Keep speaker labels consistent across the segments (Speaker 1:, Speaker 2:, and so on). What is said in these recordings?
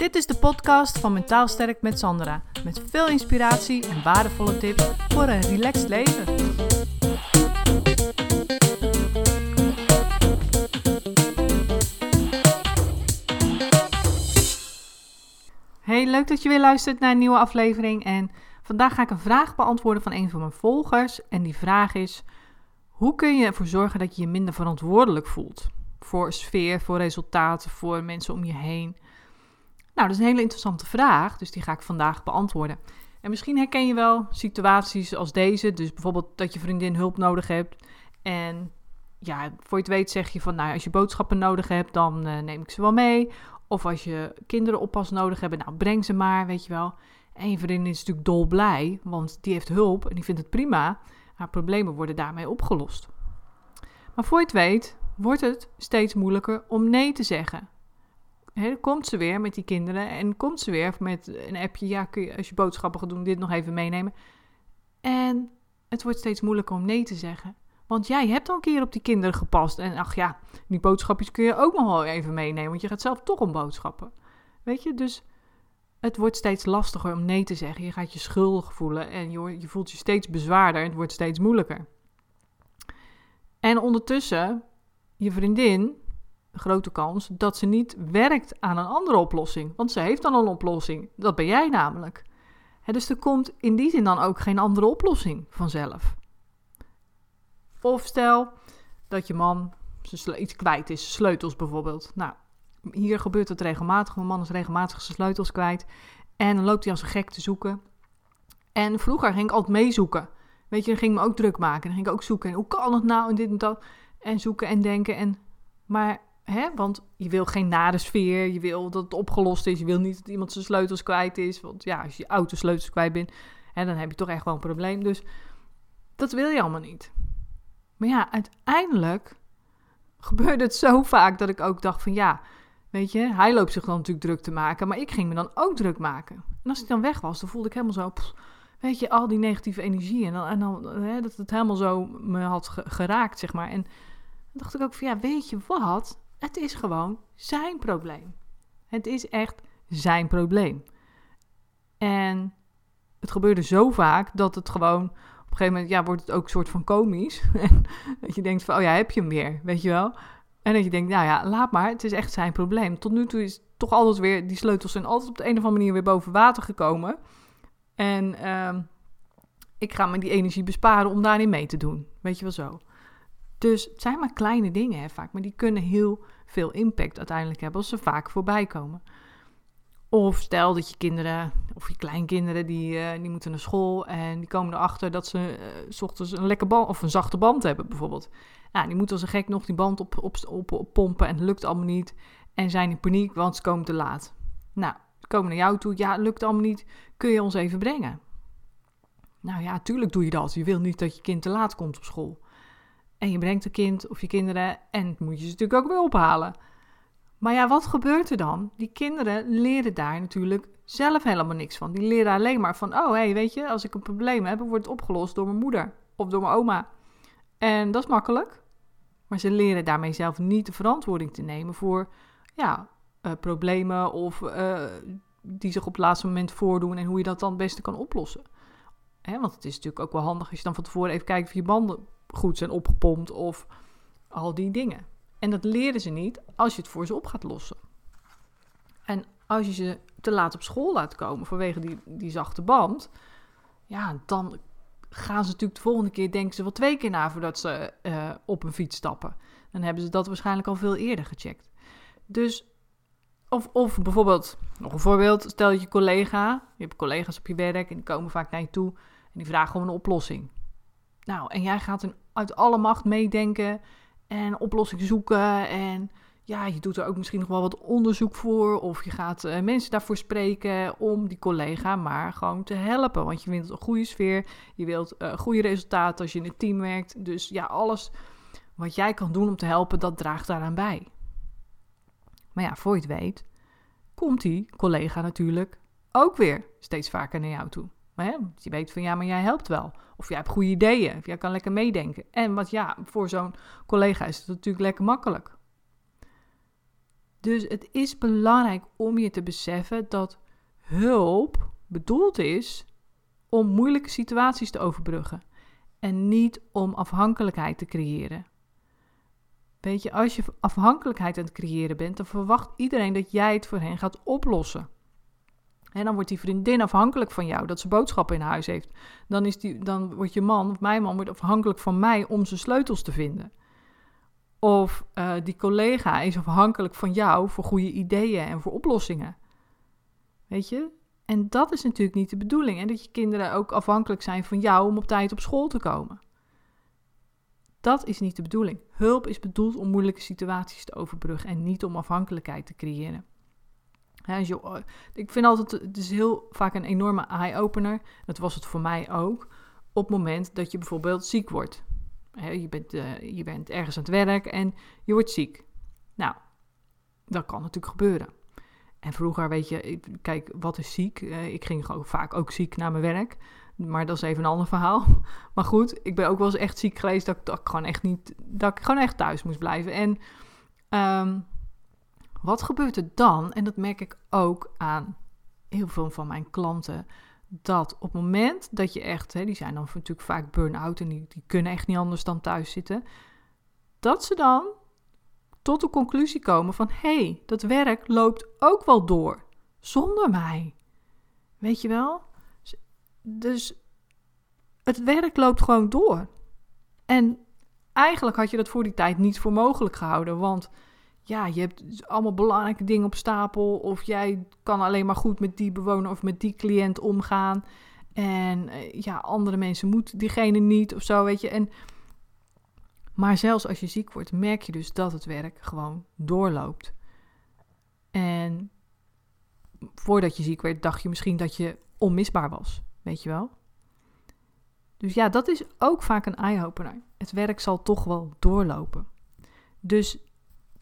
Speaker 1: Dit is de podcast van Mentaal Sterk met Sandra. Met veel inspiratie en waardevolle tips voor een relaxed leven. Hey, leuk dat je weer luistert naar een nieuwe aflevering. En vandaag ga ik een vraag beantwoorden van een van mijn volgers. En die vraag is: hoe kun je ervoor zorgen dat je je minder verantwoordelijk voelt? Voor sfeer, voor resultaten, voor mensen om je heen. Nou, dat is een hele interessante vraag, dus die ga ik vandaag beantwoorden. En misschien herken je wel situaties als deze. Dus bijvoorbeeld dat je vriendin hulp nodig hebt. En ja, voor je het weet zeg je van, nou, als je boodschappen nodig hebt, dan uh, neem ik ze wel mee. Of als je kinderen oppas nodig hebben, nou, breng ze maar, weet je wel. En je vriendin is natuurlijk dolblij, want die heeft hulp en die vindt het prima. Haar problemen worden daarmee opgelost. Maar voor je het weet, wordt het steeds moeilijker om nee te zeggen. Komt ze weer met die kinderen en komt ze weer met een appje. Ja, kun je als je boodschappen gaat doen, dit nog even meenemen. En het wordt steeds moeilijker om nee te zeggen. Want jij hebt al een keer op die kinderen gepast. En ach ja, die boodschapjes kun je ook nog wel even meenemen. Want je gaat zelf toch om boodschappen. Weet je, dus het wordt steeds lastiger om nee te zeggen. Je gaat je schuldig voelen en je, je voelt je steeds bezwaarder en het wordt steeds moeilijker. En ondertussen, je vriendin, grote kans dat ze niet werkt aan een andere oplossing. Want ze heeft dan een oplossing. Dat ben jij namelijk. dus er komt in die zin dan ook geen andere oplossing vanzelf. Of stel dat je man iets kwijt is, sleutels bijvoorbeeld. Nou, hier gebeurt het regelmatig. Mijn man is regelmatig zijn sleutels kwijt. En dan loopt hij als een gek te zoeken. En vroeger ging ik altijd meezoeken. Weet je, dan ging ik me ook druk maken. Dan ging ik ook zoeken. En hoe kan het nou? En dit en dat. En zoeken en denken. En, maar, hè, want je wil geen nare sfeer. Je wil dat het opgelost is. Je wil niet dat iemand zijn sleutels kwijt is. Want ja, als je auto sleutels kwijt bent, hè, dan heb je toch echt wel een probleem. Dus dat wil je allemaal niet. Maar ja, uiteindelijk gebeurde het zo vaak dat ik ook dacht van ja, weet je, hij loopt zich dan natuurlijk druk te maken, maar ik ging me dan ook druk maken. En als ik dan weg was, dan voelde ik helemaal zo, weet je, al die negatieve energie en dan, en dan hè, dat het helemaal zo me had geraakt, zeg maar. En dan dacht ik ook van ja, weet je wat? Het is gewoon zijn probleem. Het is echt zijn probleem. En het gebeurde zo vaak dat het gewoon op een gegeven moment ja, wordt het ook een soort van komisch. dat je denkt van, oh ja, heb je hem weer, weet je wel. En dat je denkt, nou ja, laat maar, het is echt zijn probleem. Tot nu toe is toch altijd weer, die sleutels zijn altijd op de een of andere manier weer boven water gekomen. En uh, ik ga me die energie besparen om daarin mee te doen. Weet je wel zo. Dus het zijn maar kleine dingen hè, vaak, maar die kunnen heel veel impact uiteindelijk hebben als ze vaak voorbij komen. Of stel dat je kinderen of je kleinkinderen die, uh, die moeten naar school en die komen erachter dat ze uh, s ochtends een lekker band of een zachte band hebben bijvoorbeeld. Nou, die moeten als een gek nog die band op, op, op, pompen en het lukt allemaal niet. En zijn in paniek, want ze komen te laat. Nou, komen naar jou toe. Ja, lukt allemaal niet. Kun je ons even brengen? Nou ja, tuurlijk doe je dat. Je wil niet dat je kind te laat komt op school. En je brengt een kind of je kinderen en moet je ze natuurlijk ook weer ophalen. Maar ja, wat gebeurt er dan? Die kinderen leren daar natuurlijk zelf helemaal niks van. Die leren alleen maar van, oh hé, hey, weet je, als ik een probleem heb, wordt het opgelost door mijn moeder of door mijn oma. En dat is makkelijk. Maar ze leren daarmee zelf niet de verantwoording te nemen voor ja, uh, problemen of uh, die zich op het laatste moment voordoen en hoe je dat dan het beste kan oplossen. Hè, want het is natuurlijk ook wel handig als je dan van tevoren even kijkt of je banden goed zijn opgepompt of al die dingen. En dat leren ze niet als je het voor ze op gaat lossen. En als je ze te laat op school laat komen vanwege die, die zachte band, ja, dan gaan ze natuurlijk de volgende keer, denken ze wel twee keer na voordat ze uh, op een fiets stappen. Dan hebben ze dat waarschijnlijk al veel eerder gecheckt. Dus, of, of bijvoorbeeld, nog een voorbeeld, stel dat je collega, je hebt collega's op je werk en die komen vaak naar je toe en die vragen om een oplossing. Nou, en jij gaat uit alle macht meedenken en oplossing zoeken en ja, je doet er ook misschien nog wel wat onderzoek voor. Of je gaat uh, mensen daarvoor spreken om die collega maar gewoon te helpen. Want je wilt een goede sfeer. Je wilt uh, goede resultaten als je in een team werkt. Dus ja, alles wat jij kan doen om te helpen, dat draagt daaraan bij. Maar ja, voor je het weet, komt die collega natuurlijk ook weer steeds vaker naar jou toe. Maar hè, je weet van ja, maar jij helpt wel. Of jij hebt goede ideeën. Of jij kan lekker meedenken. En wat ja, voor zo'n collega is het natuurlijk lekker makkelijk. Dus het is belangrijk om je te beseffen dat hulp bedoeld is om moeilijke situaties te overbruggen en niet om afhankelijkheid te creëren. Weet je, als je afhankelijkheid aan het creëren bent, dan verwacht iedereen dat jij het voor hen gaat oplossen. En dan wordt die vriendin afhankelijk van jou, dat ze boodschappen in huis heeft. Dan, is die, dan wordt je man, of mijn man, wordt afhankelijk van mij om zijn sleutels te vinden. Of uh, die collega is afhankelijk van jou voor goede ideeën en voor oplossingen. Weet je? En dat is natuurlijk niet de bedoeling. En dat je kinderen ook afhankelijk zijn van jou om op tijd op school te komen. Dat is niet de bedoeling. Hulp is bedoeld om moeilijke situaties te overbruggen en niet om afhankelijkheid te creëren. Ik vind altijd, het is heel vaak een enorme eye-opener. Dat was het voor mij ook. Op het moment dat je bijvoorbeeld ziek wordt. je, bent, uh, je bent ergens aan het werk en je wordt ziek. Nou, dat kan natuurlijk gebeuren. En vroeger, weet je, kijk, wat is ziek? Uh, ik ging gewoon vaak ook ziek naar mijn werk. Maar dat is even een ander verhaal. Maar goed, ik ben ook wel eens echt ziek geweest dat, ik gewoon echt niet, dat ik gewoon echt thuis moest blijven. En um, wat gebeurt er dan? En dat merk ik ook aan heel veel van mijn klanten. Dat op het moment dat je echt, hè, die zijn dan natuurlijk vaak burn-out en die, die kunnen echt niet anders dan thuis zitten. Dat ze dan tot de conclusie komen van hé, hey, dat werk loopt ook wel door zonder mij. Weet je wel? Dus het werk loopt gewoon door. En eigenlijk had je dat voor die tijd niet voor mogelijk gehouden, want ja, je hebt allemaal belangrijke dingen op stapel of jij kan alleen maar goed met die bewoner of met die cliënt omgaan. En eh, ja, andere mensen moeten diegene niet of zo, weet je. En maar zelfs als je ziek wordt, merk je dus dat het werk gewoon doorloopt. En voordat je ziek werd, dacht je misschien dat je onmisbaar was. Weet je wel? Dus ja, dat is ook vaak een eye-opener. Het werk zal toch wel doorlopen. Dus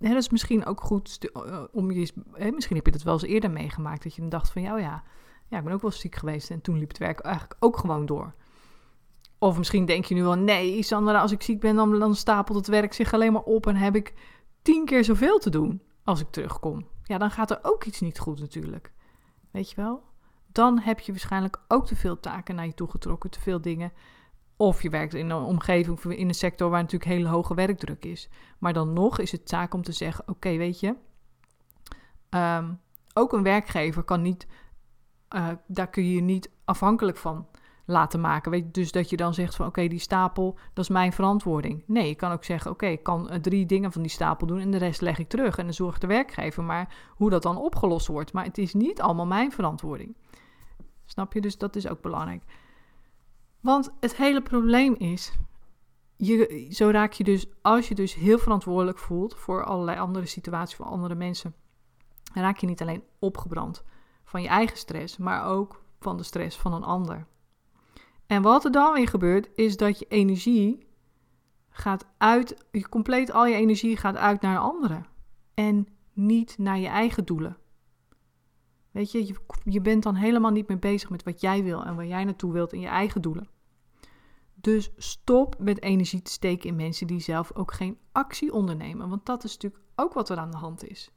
Speaker 1: hè, dat is misschien ook goed eh, om je. Hè, misschien heb je dat wel eens eerder meegemaakt. Dat je dan dacht van ja, ja, ja, ik ben ook wel ziek geweest. En toen liep het werk eigenlijk ook gewoon door. Of misschien denk je nu wel, nee, Sandra, als ik ziek ben, dan, dan stapelt het werk zich alleen maar op en heb ik tien keer zoveel te doen als ik terugkom. Ja, dan gaat er ook iets niet goed natuurlijk. Weet je wel? Dan heb je waarschijnlijk ook te veel taken naar je toe getrokken, te veel dingen. Of je werkt in een omgeving, in een sector waar natuurlijk hele hoge werkdruk is. Maar dan nog is het taak om te zeggen: oké, weet je, um, ook een werkgever kan niet, uh, daar kun je je niet afhankelijk van laten maken. Weet dus dat je dan zegt van oké, die stapel, dat is mijn verantwoording. Nee, je kan ook zeggen oké, ik kan eh, drie dingen van die stapel doen en de rest leg ik terug. En dan zorgt de werkgever maar hoe dat dan opgelost wordt. Maar het is niet allemaal mijn verantwoording. Snap je? Dus dat is ook belangrijk. Want het hele probleem is, je, zo raak je dus, als je dus heel verantwoordelijk voelt voor allerlei andere situaties, voor andere mensen, raak je niet alleen opgebrand van je eigen stress, maar ook van de stress van een ander. En wat er dan weer gebeurt, is dat je energie gaat uit, je compleet al je energie gaat uit naar anderen. En niet naar je eigen doelen. Weet je, je, je bent dan helemaal niet meer bezig met wat jij wil en waar jij naartoe wilt in je eigen doelen. Dus stop met energie te steken in mensen die zelf ook geen actie ondernemen. Want dat is natuurlijk ook wat er aan de hand is.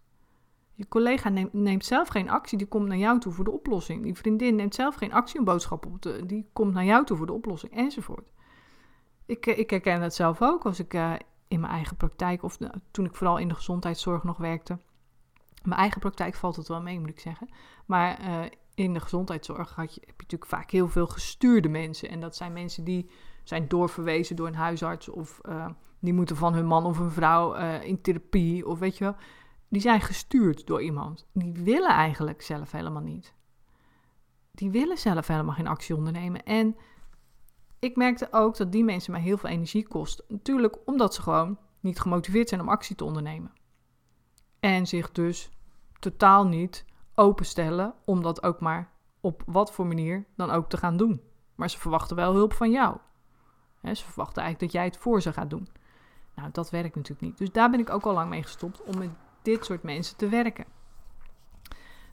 Speaker 1: Je collega neemt, zelf geen actie, die komt naar jou toe voor de oplossing. Die vriendin neemt zelf geen actie om boodschap op te, die komt naar jou toe voor de oplossing, enzovoort. Ik, eh, ik herken dat zelf ook als ik uh, in mijn eigen praktijk, of toen ik vooral in de gezondheidszorg nog werkte. Mijn eigen praktijk valt het wel mee, moet ik zeggen. Maar uh, in de gezondheidszorg had je, heb je natuurlijk vaak heel veel gestuurde mensen. En dat zijn mensen die zijn doorverwezen door een huisarts of die moeten van hun man of een vrouw in therapie of weet je wel die zijn gestuurd door iemand. Die willen eigenlijk zelf helemaal niet. Die willen zelf helemaal geen actie ondernemen. En ik merkte ook dat die mensen mij heel veel energie kosten. Natuurlijk omdat ze gewoon niet gemotiveerd zijn om actie te ondernemen. En zich dus totaal niet openstellen om dat ook maar op wat voor manier dan ook te gaan doen. Maar ze verwachten wel hulp van jou. ze verwachten eigenlijk dat jij het voor ze gaat doen. Nou, dat werkt natuurlijk niet. Dus daar ben ik ook al lang mee gestopt om met dit soort mensen te werken.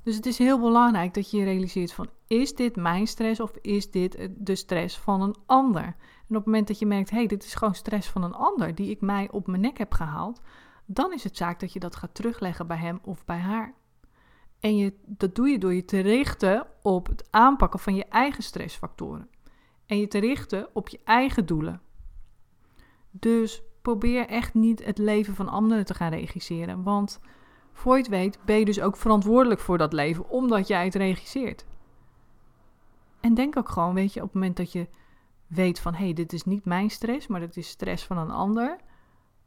Speaker 1: Dus het is heel belangrijk dat je je realiseert van is dit mijn stress of is dit de stress van een ander? En op het moment dat je merkt, hé, hey, dit is gewoon stress van een ander die ik mij op mijn nek heb gehaald, dan is het zaak dat je dat gaat terugleggen bij hem of bij haar. En je, dat doe je door je te richten op het aanpakken van je eigen stressfactoren. En je te richten op je eigen doelen. Dus probeer echt niet het leven van anderen te gaan regisseren. Want voor je het weet ben je dus ook verantwoordelijk voor dat leven, omdat jij het regisseert. En denk ook gewoon, weet je, op het moment dat je weet van... hé, hey, dit is niet mijn stress, maar dit is stress van een ander...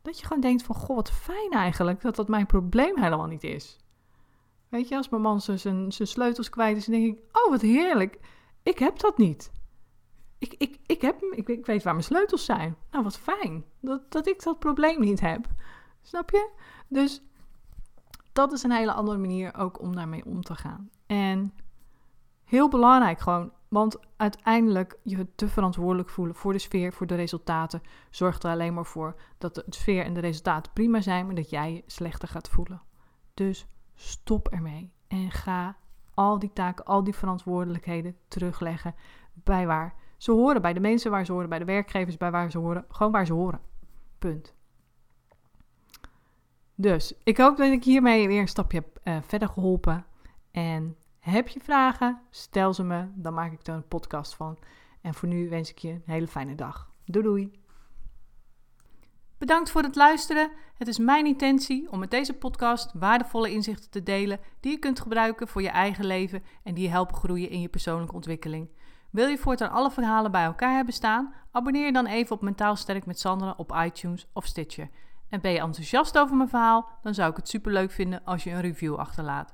Speaker 1: dat je gewoon denkt van, goh, wat fijn eigenlijk dat dat mijn probleem helemaal niet is. Weet je, als mijn man zijn, zijn sleutels kwijt is, dan denk ik... oh, wat heerlijk, ik heb dat niet. Ik, ik, ik, heb, ik, ik weet waar mijn sleutels zijn. Nou, wat fijn dat, dat ik dat probleem niet heb. Snap je? Dus dat is een hele andere manier ook om daarmee om te gaan. En heel belangrijk gewoon, want uiteindelijk je te verantwoordelijk voelen voor de sfeer, voor de resultaten, zorgt er alleen maar voor dat de sfeer en de resultaten prima zijn, maar dat jij je slechter gaat voelen. Dus stop ermee en ga al die taken, al die verantwoordelijkheden terugleggen bij waar ze horen, bij de mensen waar ze horen, bij de werkgevers bij waar ze horen, gewoon waar ze horen. Punt. Dus ik hoop dat ik hiermee weer een stapje heb uh, verder geholpen. En heb je vragen? Stel ze me, dan maak ik er een podcast van. En voor nu wens ik je een hele fijne dag. Doei doei! Bedankt voor het luisteren. Het is mijn intentie om met deze podcast waardevolle inzichten te delen die je kunt gebruiken voor je eigen leven en die je helpen groeien in je persoonlijke ontwikkeling. Wil je voortaan alle verhalen bij elkaar hebben staan? Abonneer je dan even op Mentaal Sterk met Sandra op iTunes of Stitcher. En ben je enthousiast over mijn verhaal? Dan zou ik het superleuk vinden als je een review achterlaat.